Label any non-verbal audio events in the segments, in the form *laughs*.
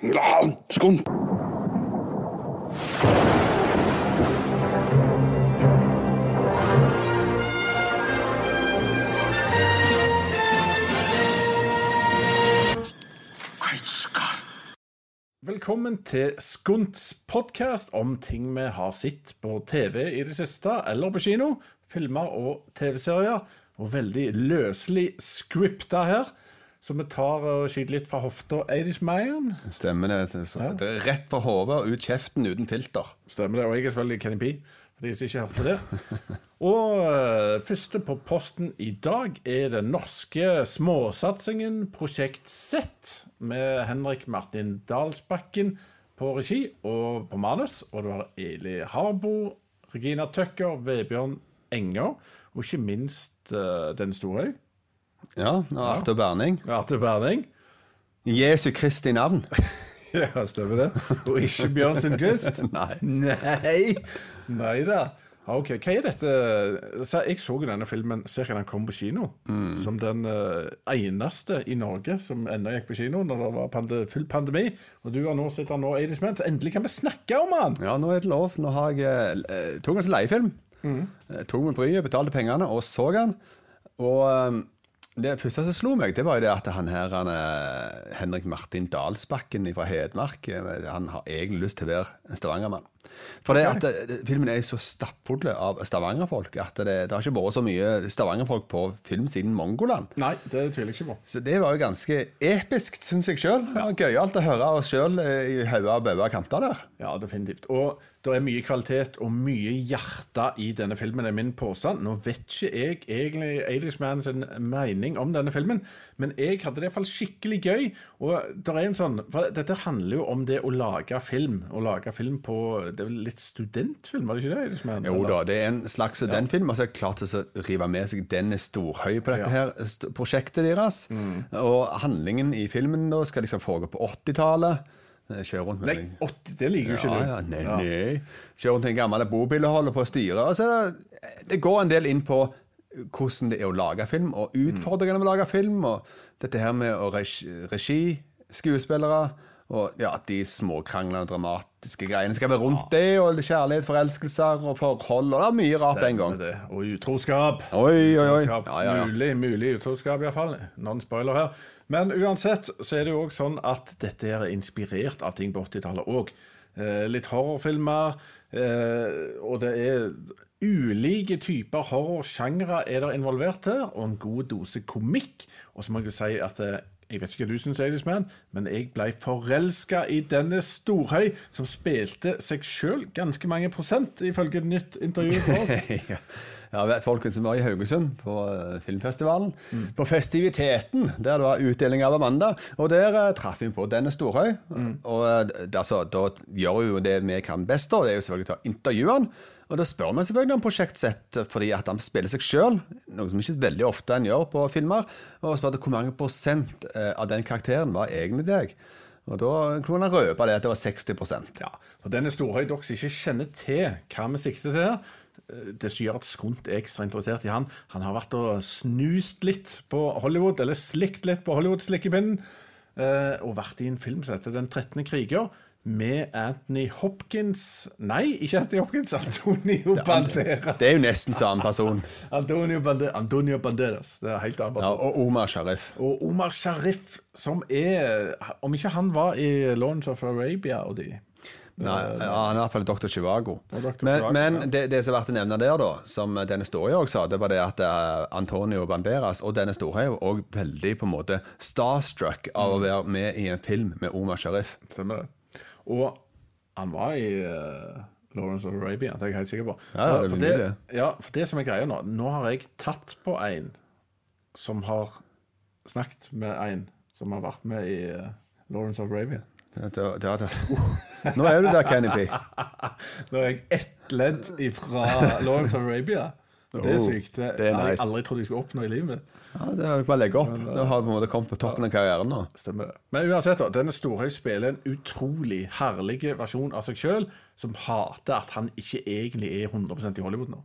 Skål! Velkommen til Skunts podkast om ting vi har sett på TV i det siste, eller på kino. Filmer og TV-serier. Og veldig løselig scripta her. Så vi tar og skyter litt fra hofta. Eidishmeien. Stemmer det. Det er rett fra hodet og ut kjeften uten filter. Stemmer det. Og jeg er selvfølgelig Kenny P, for de som ikke hørte det. *laughs* Og uh, første på posten i dag er den norske småsatsingen Prosjekt Z, med Henrik Martin Dalsbakken på regi og på manus. Og du har Eli Harbo, Regina Tøkker, Vebjørn Enger, og ikke minst uh, Den Storhaug. Ja, og Arthur Berning. Arte Berning. Jesu Kristi navn. *laughs* Ja, stemmer det. Og ikke Bjørn Krist *laughs* Nei. Nei. Nei da. Ok, Hva er dette Jeg så jo denne filmen ca. den kom på kino. Som den eh, eneste i Norge som ennå gikk på kino når det var pande, full pandemi. Og du har nå sett den nå, Eidisman, så endelig kan vi snakke om den! Ja, nå er det lov. Nå har jeg eh, tok en leiefilm. Mm. Tok meg bryet, betalte pengene og så den. Og eh, det første som slo meg, det var jo det at han her, han, eh, Henrik Martin Dalsbakken fra Hedmark, eh, han har egentlig lyst til å være en stavangermann. For det at eh, filmen er så stappfull av stavangerfolk at det, det har ikke vært så mye stavangerfolk på film siden Mongoland. Nei, det tviler jeg ikke på. Så det var jo ganske episk, syns jeg sjøl. Gøyalt å høre oss sjøl i hauger og bauger kanter der. Ja, definitivt. Og det er mye kvalitet og mye hjerte i denne filmen, er min påstand. Nå vet ikke jeg egentlig Eidishman sin mening om denne filmen, men jeg hadde det iallfall skikkelig gøy. Og det er en sånn, for Dette handler jo om det å lage film. Å lage film på Det er vel litt studentfilm, var det ikke det? Eidishman? Jo da, det er en slags studentfilm. Og så er det klart å rive med seg Dennis Storhøy på dette Ja. her prosjektet deres. Og handlingen i filmen da skal liksom foregå på 80-tallet. Eh, Kjøre rundt med Nei, 80, det liker jo ikke Ja, du. ja, nei, nei. Kjøre rundt i en gammel bobil og holde på å styre. Altså, det går en del inn på hvordan det er å lage film, og utfordringene med å lage film, og dette her med å regi, regi skuespillere, og ja, de småkranglene og dramatiske greiene skal være rundt det, og kjærlighet, forelskelser og forhold, og det er mye rart en gang. Det. Og utroskap. Oi, oi, oi. utroskap. Ja, ja, ja. Mulig, mulig utroskap, iallfall. Non spoiler her. Men uansett så er det jo òg sånn at dette er inspirert av ting på 80-tallet òg. Eh, litt horrorfilmer, eh, og det er ulike typer horrorsjangre er der involvert her, og en god dose komikk. Og så må jeg jo si at eh, jeg vet ikke hva du syns, Eidisman, men jeg ble forelska i denne Storhøy, som spilte seg sjøl ganske mange prosent, ifølge et nytt intervju for oss. *laughs* ja. Ja, vet folkens som var i Haugesund på filmfestivalen. filmfestivalen. På festiviteten, der det var utdeling av Amanda. Og der uh, traff vi på denne Storhøy. Og eh, altså, da gjør vi jo det vi kan best, da. Det er jo selvfølgelig å intervjue han. Og da spør vi selvfølgelig om prosjektsett, fordi at han spiller seg sjøl. Noe som ikke veldig ofte en gjør på filmer. Og spurte hvor mange prosent eh, av den karakteren var egentlig deg. Og da kunne han røpe det at det var 60% Ja, for denne Storhøy dere ikke kjenner til hva vi sikter til her, eh, det som gjør at Skunt er ekstra interessert i han, han har vært og snust litt på Hollywood, eller slikt litt på Hollywood-slikkepinnen, eh, og vært i en film som heter Den 13. kriger, med Anthony Hopkins Nei, ikke Anthony Hopkins, Antonio Banderas. Det er jo nesten samme *laughs* person. Antonio, Bande Antonio Banderas. Det er helt annen Ja, person. og Omar Sharif. Og Omar Sharif, som er Om ikke han var i Lawrence of Arabia og de Nei, ja, han er i hvert fall Dr. Chivago. Dr. Men, men ja. det, det som er verdt å nevne der, da, som Denne Storøy også sa, det var det at eh, Antonio Banderas og Denne var også veldig på en måte starstruck av Mm. å være med i en film med Omar Sharif. Stemmer det. Og han var i uh, Lawrence of Arabia, det er jeg helt sikker på. Ja, ja, det er for, det, ja, for det som er greia nå Nå har jeg tatt på en som har snakket med en som har vært med i uh, Lawrence of Arabia. Det, det, det. Nå er du der, Kenny P. Nå er jeg ett ledd ifra Lawrence of Arabia. Det er Oh, sykt. Det, det er har jeg aldri trodd jeg skulle oppnå i livet mitt. Ja, det er jo bare legge opp. Det har på en måte kommet på toppen av karrieren nå. Stemmer det. Men uansett, da, denne Storhøy spiller en utrolig herlig versjon av seg sjøl, som hater at han ikke egentlig er 100% i Hollywood nå.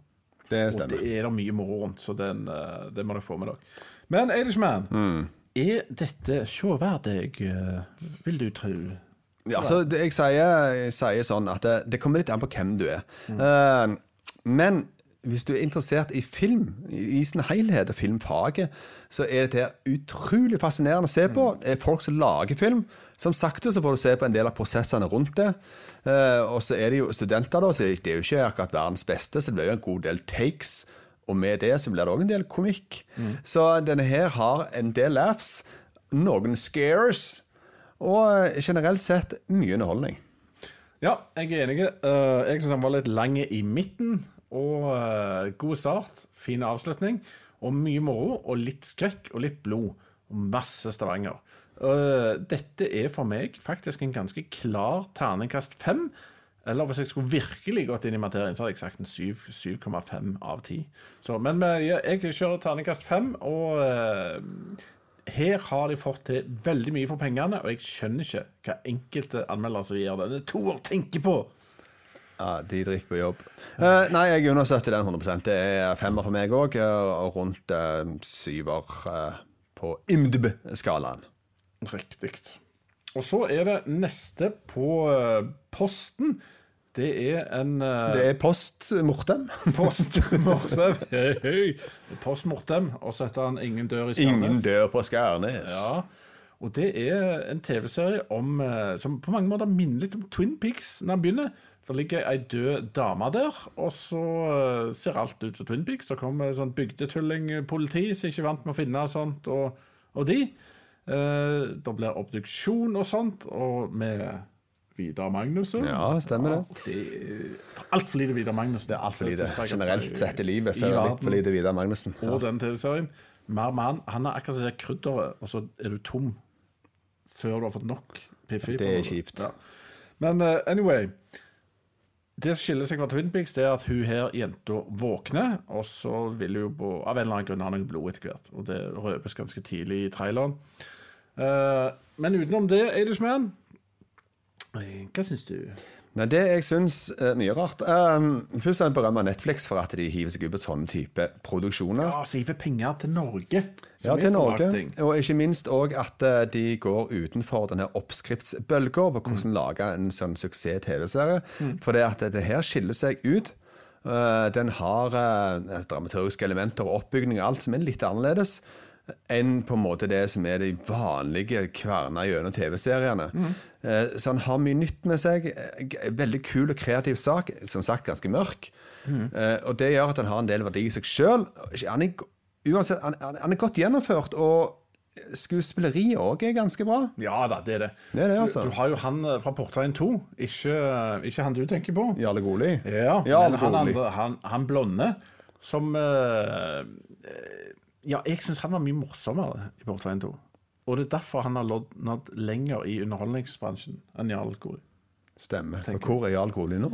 Det Og det er det mye moro rundt, så den, eh, det må dere få med dere. Men Eidishman, Mm. Er dette sjåverdig, eh, vil du tro? Ja, altså, det, jeg, sier, jeg sier sånn at det, det kommer litt an på hvem du er. Eh, men hvis du er interessert i film i sin helhet, og filmfaget, så er dette utrolig fascinerende å se på. Det er folk som lager film. Som sakte så får du se på en del av prosessene rundt det. Eh, og så er det jo studenter, da, så det er jo ikke akkurat verdens beste, så det blir jo en god del takes. Og med det så blir det òg en del komikk. Så denne her har en del laughs, noen scares, og generelt sett mye underholdning. Ja, jeg er enig. Eh, jeg syns han var litt lang i midten. Og eh, god start, fin avslutning. Og mye moro, og litt skrekk og litt blod. Og masse Stavanger. Eh, dette er for meg faktisk en ganske klar terningkast fem. Eller hvis jeg skulle virkelig gått inn i materien, så hadde jeg sagt en 7,5 av 10. Så, men jeg kjører terningkast 5, og eh, her har de fått til veldig mye for pengene, og jeg skjønner ikke hva enkelte anmeldere gir denne å tenker på. Ja, De drikker på jobb. Uh, nei, jeg understøtter den 100% Det er femmer for meg òg, og rundt uh, syver uh, på IMDb-skalaen. Riktig. Og så er det neste på posten. Det er en uh, Det er post mortem. *laughs* Post Mortem. Hei, hei. Post Mortem. Og så heter han Ingen dør i Skarnes. Ingen dør på Skarnes. Ja. Og det er en TV-serie om, eh, som på mange måter minner litt om Twin Peaks når han begynner. Det ligger ei død dame der, og så uh, ser alt ut som Twin Peaks. Det kommer sånn bygdetullingpoliti som ikke er vant med å finne sånt, og, og de. Uh, det blir obduksjon og sånt, og med Vidar Magnussen. Ja, stemmer det. det Altfor lite Vidar Magnussen. Det er altfor lite. Er Generelt sett i livet så er det litt for lite Vidar Magnussen. Og den TV-serien. Mer mann. Han er akkurat det krydderet, og så er du tom før du har fått nok Piffi. Det er kjipt. Ja. Men uh, anyway Det som skiller seg fra Twin Peaks, det er at hun her jenta våkner, og så vil hun på, av en eller annen grunn ha noe blod etter hvert. Og det røpes ganske tidlig i traileren. Uh, men utenom det, Eidishman Hva syns du? Nei, det jeg syns er mye rart um, Først vil jeg berømme Netflix for at de hiver seg ut på sånne type produksjoner. Ja, så hiver penger til Norge. Ja, til Norge. Og ikke minst òg at eh, de går utenfor denne oppskriftsbølga på hvordan lage en sånn suksess-TV-serie. For det at det her skiller seg ut. Uh, Den har eh, dramaturgiske elementer og oppbygning og alt som er litt annerledes enn på en måte det som er de vanlige kverna gjennom TV-seriene. Mm. Så han har mye nytt med seg. Eh, Veldig kul og kreativ sak. Som sagt ganske mørk. Mm. Og det gjør at han har en del verdi i seg sjøl. Han, han, han er godt gjennomført, og skuespilleriet òg er ganske bra. Ja da, det er det. Det er det, altså. Du, du har jo han eh, fra Portveien 2, ikke, ikke han du tenker på. Jarle Goli. Ja, Jarle men han, han, han blonde som eh, eh, Ja, jeg syns han var mye morsommere i Portveien 2. Og det er derfor han har nådd- lenger i underholdningsbransjen enn Jarl Goli. Stemmer. Og hvor er Jarl Goli nå?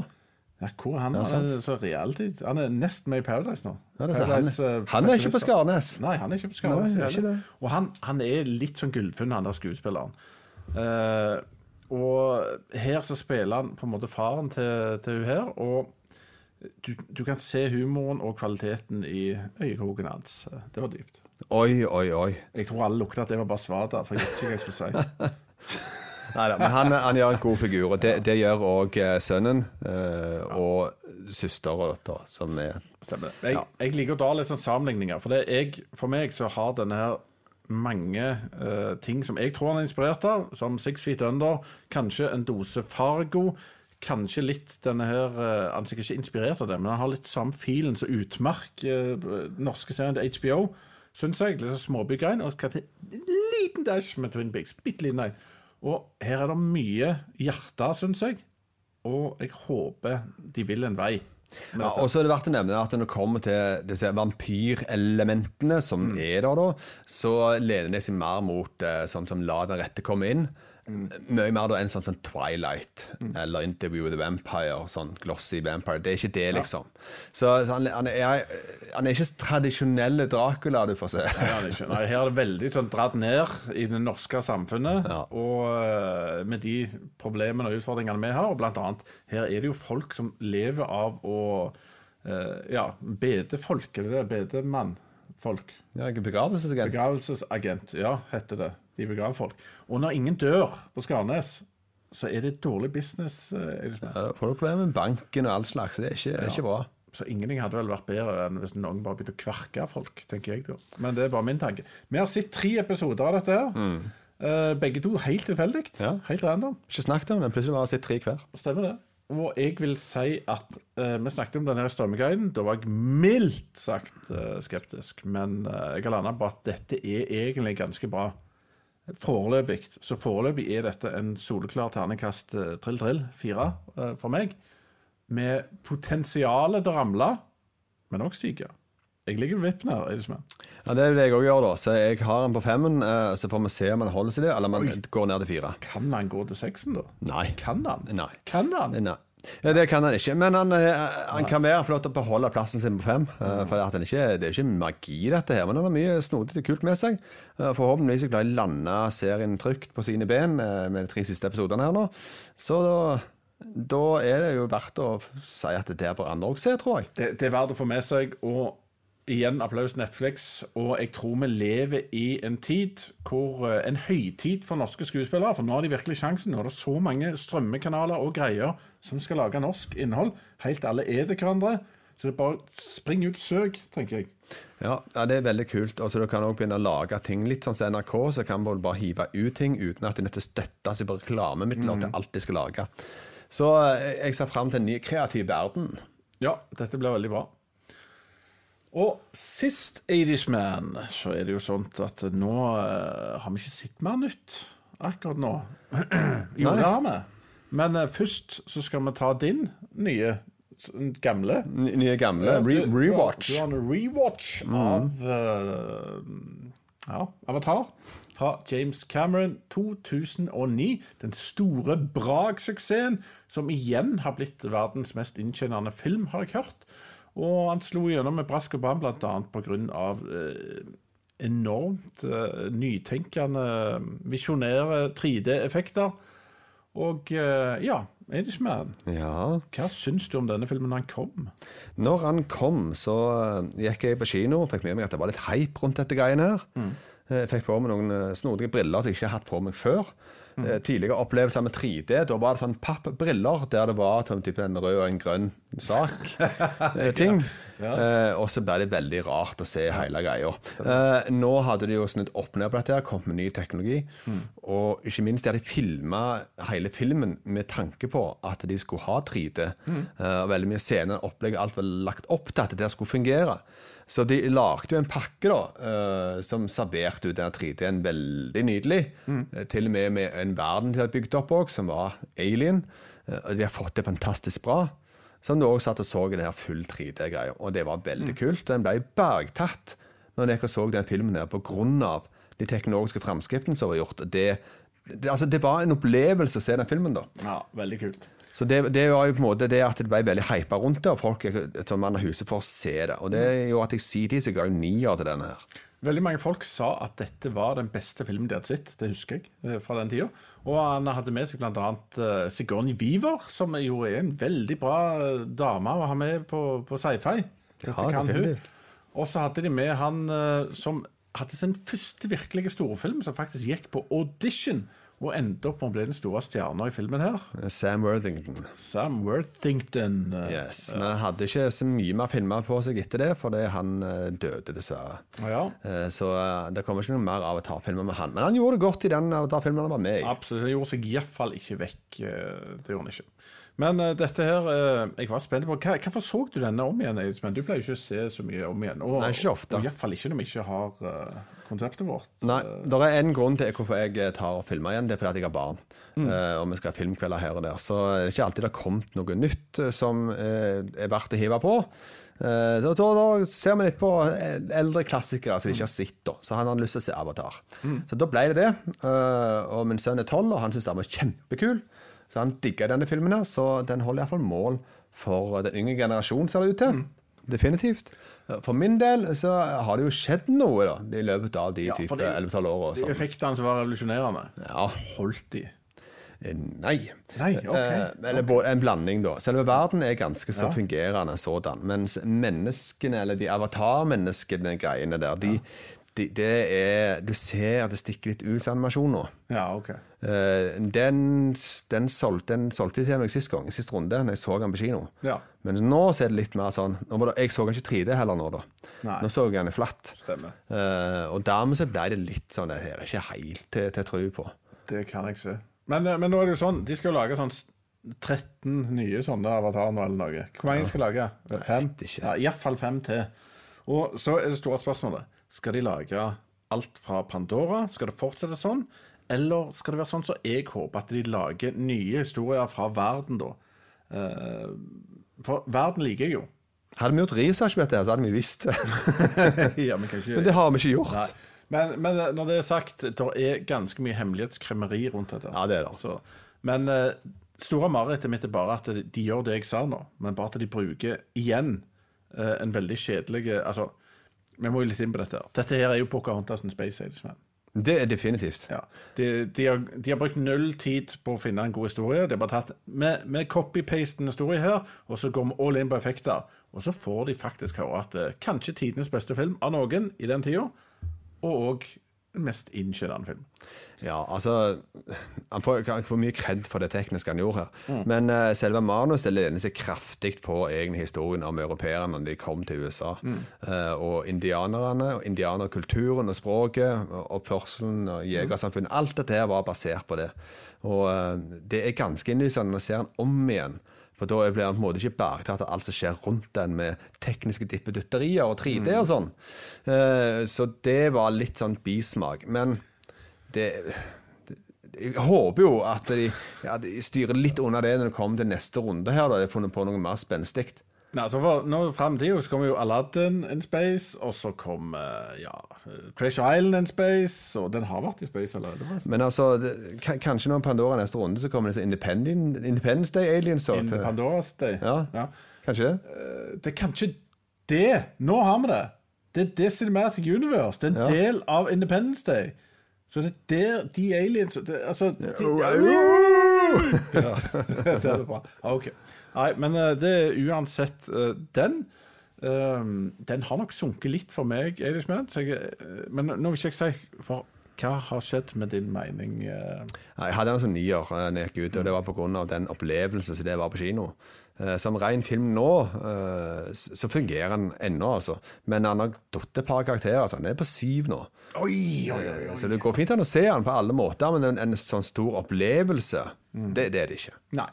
Ja, hvor er han? Ja, han er så realtid. Han er nesten med i Paradise nå. Ja, er. Paradise, han, eh, han er ikke på Skarnes. Nei, han er ikke på Skarnes. Nei, ikke Og han, han er litt sånn gullfunn, han der skuespilleren. Uh, og her så spiller han på en måte faren til, til hun her, og du, du kan se humoren og kvaliteten i øyekroken hans. Det var dypt. Oi, oi, oi. Jeg tror alle lukta at det var bare svada, for jeg vet ikke hva jeg skulle si. *laughs* Neida, men han, han gjør en god figur, og det, det gjør òg sønnen eh, og søstera, da, som er Stemmer det. Jeg, jeg liker å dra litt sånn sammenligninger. For, det jeg, for meg så har denne her mange eh, ting som jeg tror han er inspirert av, som Six Feet Under, kanskje en dose Fargo. Kanskje litt denne her eh, Han er sikkert ikke inspirert av det, men han har litt samme filen som Utmark, eh, norske serien til HBO, syns jeg. Litt sånn småbygrein. Og en liten dash med Twin Peaks. Bitte liten en. Og her er det mye hjerte, syns jeg. Og jeg håper de vil en vei. Ja, og så er det verdt å nevne at når det kommer til disse vampyrelementene som er der, da, så lener de seg mer mot eh, sånn som La den rette komme inn. Mye mer da enn sånn sånn Twilight eller Interview with a Vampire. Sånn glossy vampire. Det er ikke det, liksom. Så, så han, han, er, han er ikke tradisjonelle Dracula, du får se. Nei. Nei, her er det veldig sånn dratt ned i det norske samfunnet. Ja. Og eh, med de problemene og utfordringene vi har. Og blant annet, her er det jo folk som lever av å eh, ja, bede folk. Eller det bedemann. Folk. Ja, begravelsesagent. Begravelsesagent, ja, heter det. De begraver folk. Og når ingen dør på Skarnes, så er det dårlig business. eh, er det? Ja, får du problemer med banken og all slags. Det er ikke, er ikke bra. Så ingenting hadde vel vært bedre enn hvis noen bare begynte å kverke folk, tenker jeg da. Men det er bare min tanke. Vi har sett tre episoder av dette her. Mm. begge to helt tilfeldig. Ja. Helt random. Ikke snakket om det, plutselig bare sett tre hver. Stemmer det. Og jeg vil si at uh, Vi snakket om denne strømmeguiden. Da var jeg mildt sagt uh, skeptisk. Men uh, jeg har landa på at dette er egentlig ganske bra. Foreløpig. Så foreløpig er dette en soleklar terningkast eh, trill-trill, fire, eh, for meg. Med potensialet til å ramle, men òg stige. Jeg ligger ved vippen her. er det er? Ja, Det vil jeg òg gjør, da. Så jeg har den på femmen, eh, så får vi se om han holder seg der, eller om han går ned til fire. Kan han gå til seksen, da? Nei. Kan han? Nei. Kan han? Nei. Ja, det kan han ikke, men han, eh, han kan være flott å beholde plassen sin på fem. eh, For at han ikke, Det er ikke magi, dette her, men han har mye snodig og kult med seg. Eh, Forhåpentligvis klarer de å lande serien trygt på sine ben med de tre siste episodene her nå. Så da, da er det jo verdt å si at det der bør andre òg se, tror jeg. det, det er verdt å få med seg. Og igjen applaus Netflix. Og jeg tror vi lever i en tid hvor eh, En høytid for norske skuespillere. For nå har de virkelig sjansen. Nå er det så mange strømmekanaler og greier som skal lage norsk innhold. Helt alle er det hverandre. Så det er bare spring ut, søk, tenker jeg. Ja, ja, det er veldig kult. Og så Du kan også begynne å lage ting litt sånn som NRK, så kan man bare hive ut ting uten at de nødt til å støtte seg på reklamemidler til alt de skal lage. Så eh, jeg ser fram til en ny kreativ verden. Ja, dette blir veldig bra. Og sist 80's Man, så er det jo sånn at nå uh, har vi ikke sett mer nytt akkurat nå. *clears throat* jo, det har vi. Men uh, først så skal vi ta din nye, gamle N- Nye gamle. Re Du- rewatch. Du har en rewatch av uh, ja, Avatar fra James Cameron 2009. Den store Brag-suksessen som igjen har blitt verdens mest inntjenende film, har jeg hørt. Og han slo gjennom med brask og bram bl.a. pga. Eh, enormt eh, nytenkende, visjonære 3D-effekter. Og eh, ja, mer? Ja. Hva syns du om denne filmen da han kom? Når han kom, så eh, gikk jeg på kino og fikk med meg at det var litt hype rundt dette greiene her. Mm. Jeg fikk på meg noen eh, snodige briller som jeg ikke har hatt på meg før. Mm. Eh, Tidligere opplevelser med 3D, da var det sånn pappbriller der det var sånn type en rød og en grønn sak-ting. *laughs* og så ble det veldig rart å se hele greia. Eh, nå hadde de jo snudd opp ned på dette, her, kommet med ny teknologi. Mm. Og ikke minst de hadde filma hele filmen med tanke på at de skulle ha 3D. Mm. Eh, og veldig mye scener, opplegg, alt var lagt opp til at det skulle fungere. Så de lagde jo en pakke da, eh, som serverte ut denne 3D-en veldig nydelig. Eh, til og med med en verden de hadde bygd opp òg, som var alien. Eh, og de har fått det fantastisk bra. Som du òg satt og så i den her full 3D-greia. Og det var veldig kult. Den ble bergtatt når jeg så den filmen her på grunn av de teknologiske framskrittene som var gjort. Det, det, altså, det var en opplevelse å se den filmen, da. Ja, veldig kult. Så det, det var jo på en måte det at det ble veldig hypa rundt det, og folk som mann av huset for å se det. Og det er jo at jeg sier tid så ga jeg nier til denne her. Veldig mange folk sa at dette var den beste filmen de hadde sett. Det husker jeg eh, fra den tida. Og han hadde med seg bl.a. Uh, Sigourney Weaver, som jo er en veldig bra eh, dame å ha med på, på sci-fi. Ja. Og så hadde de med han eh, som hadde sin første virkelige storfilm, som faktisk gikk på audition. Og endte opp med å bli den store stjerna i filmen her. Sam Worthington. Sam Worthington. Yes. Men han hadde ikke så mye mer filmer på seg etter det, fordi han eh, døde, dessverre. Ja, Eh, Så eh, det kommer ikke noe mer Avatar-filmer med han. Men han gjorde det godt i den Avatar-filmen han var med i. Absolutt. Han gjorde seg iallfall ikke vekk. Det gjorde han ikke. Men uh, dette her uh, Jeg var spent på hva, Hvorfor så du denne om igjen? Men Du pleier jo ikke å se så mye om igjen. Og, Nei, ikke ofte. Og iallfall ikke når vi ikke har eh, konseptet vårt. Nei, det er en grunn til hvorfor jeg tar og filmer igjen. Det er fordi at jeg har barn. Eh, og vi skal ha filmkvelder her og der. Så det er ikke alltid det har kommet noe nytt eh, som eh, er verdt å hive på. Så da, da ser vi litt på eldre klassikere som vi ikke har sett. da Så han har lyst til å se Avatar. Så da ble det det. Og min sønn er tolv, og han syns den var kjempekul. Så han digga denne filmen, her, så den holder iallfall mål for den yngre generasjonen, ser det ut til. Definitivt. For min del så har det jo skjedd noe da i løpet av de Ja, type det- 11-12 åra. De effektene som var revolusjonerende. Ja. Holdt de? Eh, Nei. Nei, ok. Eh, eller okay. en blanding, da. Selve verden er ganske så fungerende sådan. Mens menneskene, eller de avatar-menneskene, greiene der, de, det, det er Du ser at det stikker litt ut animasjon nå. Ja, ok. Eh, den, den, solgte, den solgte til meg sist gang, sist runde, når jeg så den på kino. Ja, Men nå så er det litt mer sånn det, Jeg så den ikke 3D heller nå, da. Nei. Nå så jeg den i flatt. stemmer. Uh, og dermed så ble det litt sånn Det er ikke helt til, til å tro på. Det kan jeg se. Men, eh, men nå er det jo sånn, de skal jo lage sånn 13 nye sånne avatarer nå, eller noe. Hvor mange skal lage? Fem? Ja, Iallfall fem til. Og så er det store spørsmålet. Skal de lage alt fra Pandora? Skal det fortsette sånn? Eller skal det være sånn som jeg håper, at de lager nye historier fra verden, da? Eh, For verden liker jeg jo. Hadde vi gjort research på dette, så hadde vi visst det. *laughs* ja, men, ikke, Men det har vi ikke gjort. Men, men når det er sagt, det er ganske mye hemmelighetskremmeri rundt dette. Ja, det er det. Så, men eh, store marerittet mitt er bare at de, gjør det jeg sa nå, men bare at de bruker igjen eh, en veldig kjedelig Altså, vi må jo litt inn på dette. Dette her er jo Pocahontas and Space Aidsman. Det er definitivt. Ja. De, de, har, de har brukt null tid på å finne en god historie. De har bare tatt med, med copy-paste en historie her, og så går vi all in på effekter. Og så får de faktisk høre at eh, kanskje tidenes beste film av noen i den tida, og òg mest inntjenende film. Ja, altså Han får, ikke for mye kred for det tekniske han gjorde her. Men uh, selve manus det lener seg kraftig på egentlig historien om europeerne når de kom til USA. Eh, og indianerne, og indianerkulturen og språket, og oppførselen og jegersamfunnet. Alt dette var basert på det. Og uh, det er ganske innlysende når man ser den om igjen. For da blir han på en måte ikke bergtatt av alt som skjer rundt den med tekniske dippedutterier og 3D og sånn. Uh, så det var litt sånn bismak. Men det, det Jeg håper jo at de, ja, de styrer litt unna det når det kommer til neste runde her. da De har funnet på noe mer spenstig. Nei, altså for nå Frem til så kommer jo Aladdin in space, og så kom eh, ja, Treasure Island in space, og den har vært i space allerede. Men altså, det, kanskje når Pandora neste runde, så kommer det så Independence Day Aliens. òg? In the til- Pandora's Day. Ja. ja. Kanskje det? Det er kanskje det. Nå har vi det. Det er det Cinematic Universe. Det er en Ja. del av Independence Day. Så det er der de aliens det, Altså de, *laughs* Det er bra. Ok. Nei, men eh, det er uansett eh, den. eh, den har nok sunket litt for meg, Irishman. Så eh, men nå vil ikke jeg si for hva har skjedd med din mening? eh? Jeg hadde den som nier da jeg gikk ut, og det var pga. den opplevelsen som det var på kino. Eh, Som ren film nå, eh, så fungerer den ennå, altså. Men han har datt et par karakterer. Altså. Han er på syv nå. Oi, oi, oi. Så det går fint an å se han på alle måter, men en, en sånn stor opplevelse, det, det er det ikke. Nei.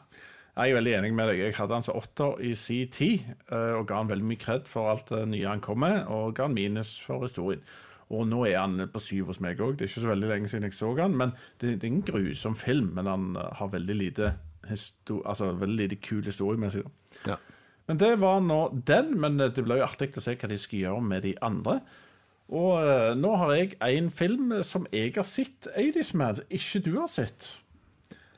Jeg er veldig enig med deg. Jeg hadde han som åtter i si tid, eh, og ga han veldig mye kred for alt det nye han kom med, og ga han minus for historien. Og nå er han på syv hos meg òg. Det er ikke så veldig lenge siden jeg så han, men det, det er en grusom film. Men han eh, har veldig lite, altså, veldig lite kul historiemessig. Ja. Men det var nå den, men eh, det blir jo artig å se hva de skal gjøre med de andre. Og uh, nå har jeg en film som jeg har sett, 80's Mad, ikke du har sett.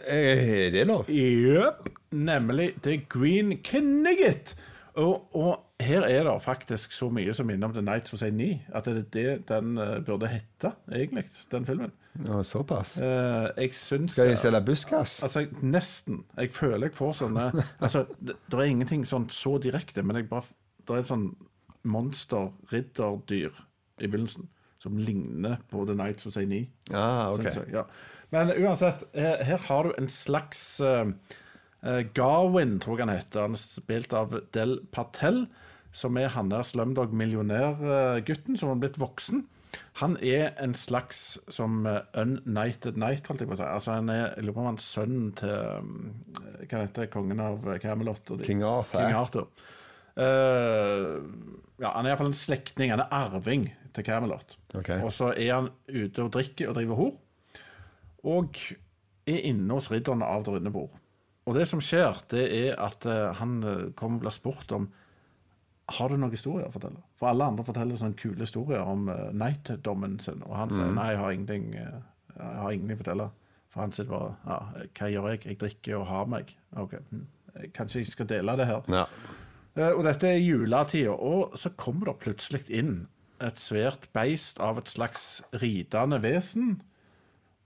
Er det lov? Jøp. Nemlig The Green Knigget. Og, og her er det faktisk så mye som minner om The Nights of Say Ni, at det er det den eh, burde hete, egentlig, den filmen. Ja, såpass. Eh, jeg syns Skal de selge buskas? Altså, nesten. Jeg føler jeg får sånne *laughs* Altså, det, det er ingenting sånn så direkte, men jeg bare Det er et sånn monster-ridderdyr i begynnelsen som ligner på The Nights of Say Ni. Ah, ok. jeg, ja. Men uansett, her, her har du en slags eh, Garwin, tror jeg han heter. Han er spilt av Del Patel, som er han der Slumdog-millionærgutten som har blitt voksen. Han er en slags som uh, Unnighted Night, holdt jeg på å si. Altså, han er, jeg lurer på om han er sønnen til eh, Hva heter kongen av Camelot? King Arthur. King Arthur. Uh, ja, han er iallfall en slektning. Han er arving til Camelot. Okay. Og så er han ute og drikker og driver hor. Og er inne hos ridderne av det runde bord. Og det som skjer, det er at eh, han eh, kommer og blir spurt om har du noen historier å fortelle. For alle andre forteller sånne kule historier om uh, night-dommen sin. Og han sier nei, jeg har ingenting eh, Jeg har ingenting å fortelle. For han sier bare ja, hva gjør jeg? Jeg drikker og har meg. Ok, hm. Kanskje jeg skal dele det her. Ja. Eh, Og dette er juletida, og så kommer det plutselig inn et svært beist av et slags ridende vesen,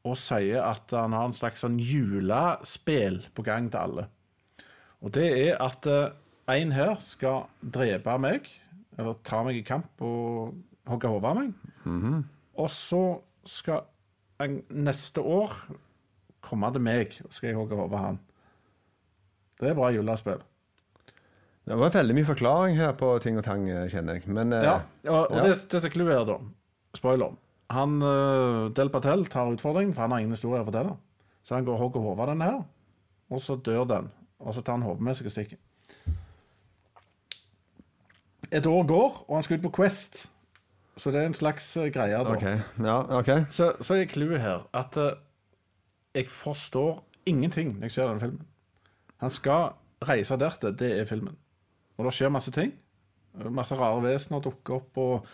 og sier at han har en slags sånn julespill på gang til alle. Og det er at eh, en her skal drepe meg, eller ta meg i kamp og hogge hodet av meg. Og så skal en neste år komme til meg, og skal jeg hogge over han. Det er bra julespill. Det var veldig mye forklaring her på ting og tang, kjenner jeg. Men eh, Ja, og, og ja. det, det som er clouet her, da Spoiler. Han, uh, Del Patel tar utfordringen, for han har ingen historie å fortelle. Så han går og hogger hodet av denne her, og så dør den. Og så tar han hodet med seg og stikker. Et år går, og han skal ut på Quest. Så det er en slags eh, greie. da. Okay. Ja, okay. Så, så er clouet her at uh, jeg forstår ingenting når jeg ser denne filmen. Han skal reise dertil, det er filmen. Og det skjer masse ting. Masse rare vesener dukker opp, og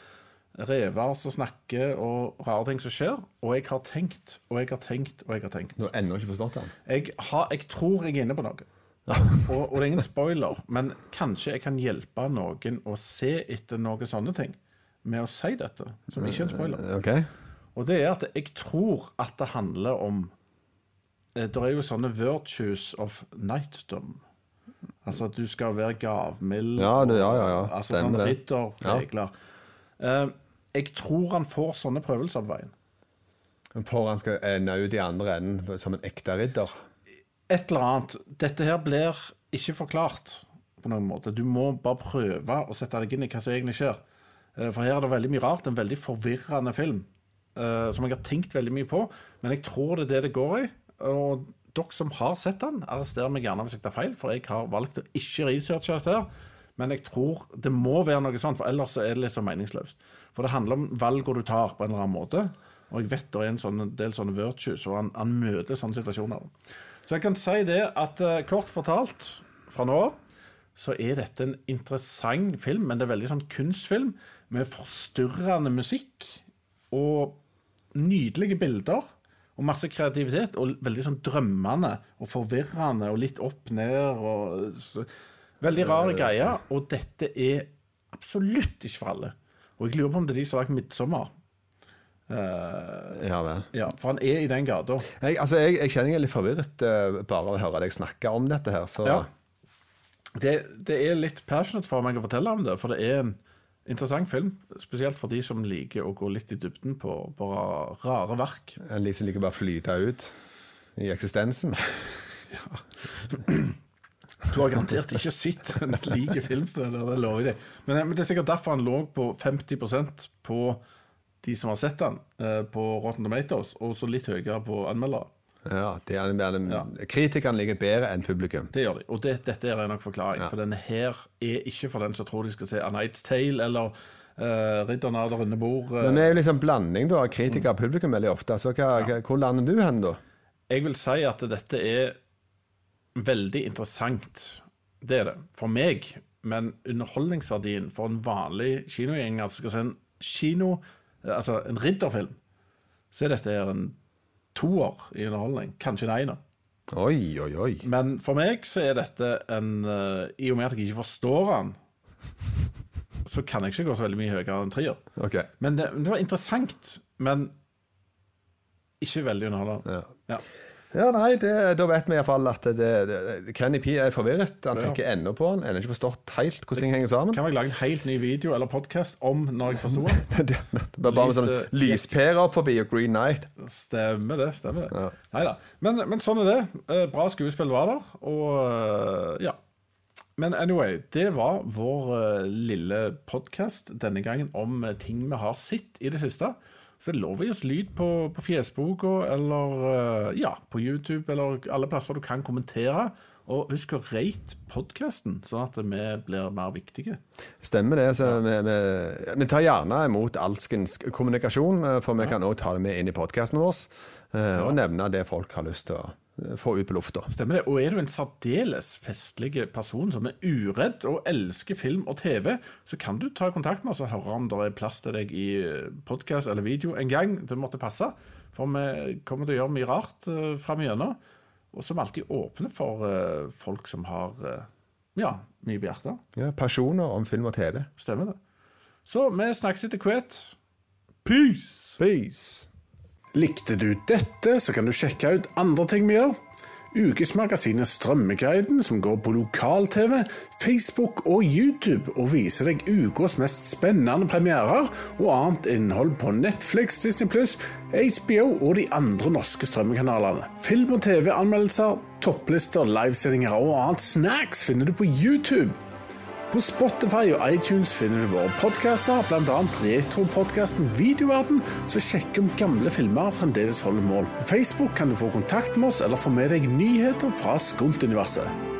rever som snakker, og rare ting som skjer. Og jeg har tenkt, og jeg har tenkt, og jeg har tenkt. Du har ennå ikke forstått den? Jeg, har, jeg tror jeg er inne på noe. Og, og det er ingen spoiler, men kanskje jeg kan hjelpe noen å se etter noen sånne ting med å si dette, som ikke er en spoiler. Okay. Og det er at jeg tror at det handler om eh, Det er jo sånne virtues of nightdom. Altså at du skal være gavmild. Ja, det- ja, ja, ja. Altså sånne ridderregler. Eh, jeg tror han får sånne prøvelser på veien. For han skal ende ut i andre enden som en ekte ridder. Et eller annet. Dette her blir ikke forklart på noen måte. Du må bare prøve å sette deg inn i hva som egentlig skjer. Eh, For her er det veldig mye rart. En veldig forvirrende film. eh, som jeg har tenkt veldig mye på. Men jeg tror det er det det går i. Og dere som har sett den, arrester meg gjerne hvis jeg tar feil, for jeg har valgt å ikke researche dette. her. Men jeg tror det må være noe sånt, for ellers er det litt så meningsløst. For det handler om valgene du tar på en eller annen måte. Og jeg vet det er en sånn, del sånne virtues, og han, han møter sånne situasjoner. Så jeg kan si det at eh, kort fortalt, fra nå av, så er dette en interessant film, men det er veldig sånn kunstfilm med forstyrrende musikk og nydelige bilder og masse kreativitet og veldig sånn drømmende og forvirrende og litt opp ned og Veldig rare greier, og dette er absolutt ikke for alle. Og jeg lurer på om det er de som har lagt 'Midtsommer'. Ja vel. Ja, for han er i den gata. Jeg, altså, jeg, jeg kjenner jeg er litt forvirret uh, bare av å høre deg snakke om dette her. Så Ja. Det, det er litt passionate for meg å fortelle om det, for det er en interessant film. Spesielt for de som liker å gå litt i dybden på, på rare verk. en litt som liker bare å flyte ut i eksistensen. *clears throat* Du har garantert ikke sett en like film, det lover jeg deg. Men, men det er sikkert derfor han lå på 50% på de som har sett den, eh, på Rotten Tomatoes, og så litt høyere på anmeldere. Ja, det det er, Kritikerne ligger bedre enn publikum. Det gjør de. Og det, dette er nok forklaring. For denne her er ikke for den som tror de skal se A Night's Tale eller uh, Ridderen av det runde bord. Uh, Men det er jo liksom blanding da, av kritikere og publikum veldig ofte. Så hva, ja. hvor lander du hen, da? Jeg vil si at dette er veldig interessant. Det er det. For meg. Men underholdningsverdien for en vanlig kinogjenger som skal se en kino, altså en ridderfilm, så er dette en toer i underholdning. Kanskje en einer. Oi, oi, oi. Men for meg så er dette en eh, I og med at jeg ikke forstår den, så kan jeg ikke gå så veldig mye høyere enn trier. Okay. Men det, det var interessant, men ikke veldig underholdende. Ja. Ja. Ja, nei, det, Da vet vi iallfall at det, det, Kenny P er forvirret. Han Ja. tenker ennå på han. Ennå ikke forstått helt hvordan ting henger sammen. Kan vi lage en helt ny video eller podkast om når jeg forsto han? *laughs* Det bare med sånn Lyse- lyspære opp forbi og Green Night. Stemmer det. stemmer det. Neida. Men, men sånn er det. Eh, Bra skuespill var der, og eh, ja. Men anyway, det var vår eh, lille podkast denne gangen om ting vi har sett i det siste. Så det er lov å gi oss lyd på, på Fjesboka eller eh, ja, på YouTube eller alle plasser du kan kommentere. Og husk å rate podkasten, sånn at vi blir mer viktige. Stemmer det. Så vi, vi, vi tar gjerne imot alskens kommunikasjon, eh, for vi kan også ta det med inn i podkasten vår. eh, Og nevne det folk har lyst til å få ut på lufta. Stemmer det. Og er du en særdeles festlig person som er uredd og elsker film og TV, så kan du ta kontakt med oss og høre om det er plass til deg i podkast eller video en gang det måtte passe. For vi kommer til å gjøre mye rart uh, fram igjennom. Og som alltid åpne for eh, folk som har eh, ja, mye på hjertet. Ja, personer om film og TV. Stemmer det. Så vi snakkes etter hvert. Peace! Peace. Likte du dette, så kan du sjekke ut andre ting vi gjør. ukesmagasinet Strømmeguiden, som går på lokal-TV, Facebook og YouTube, og viser deg ukas mest spennende premierer og annet innhold på Netflix, Disney HBO og de andre norske strømmekanalene. Film- og TV-anmeldelser, topplister, livesendinger og annet snacks finner du på YouTube. På Spotify og iTunes finner du våre podkaster, bl.a. retropodkasten Videoverden, som sjekker om gamle filmer fremdeles holder mål. På Facebook kan du få kontakt med oss eller få med deg nyheter fra Skunt-universet.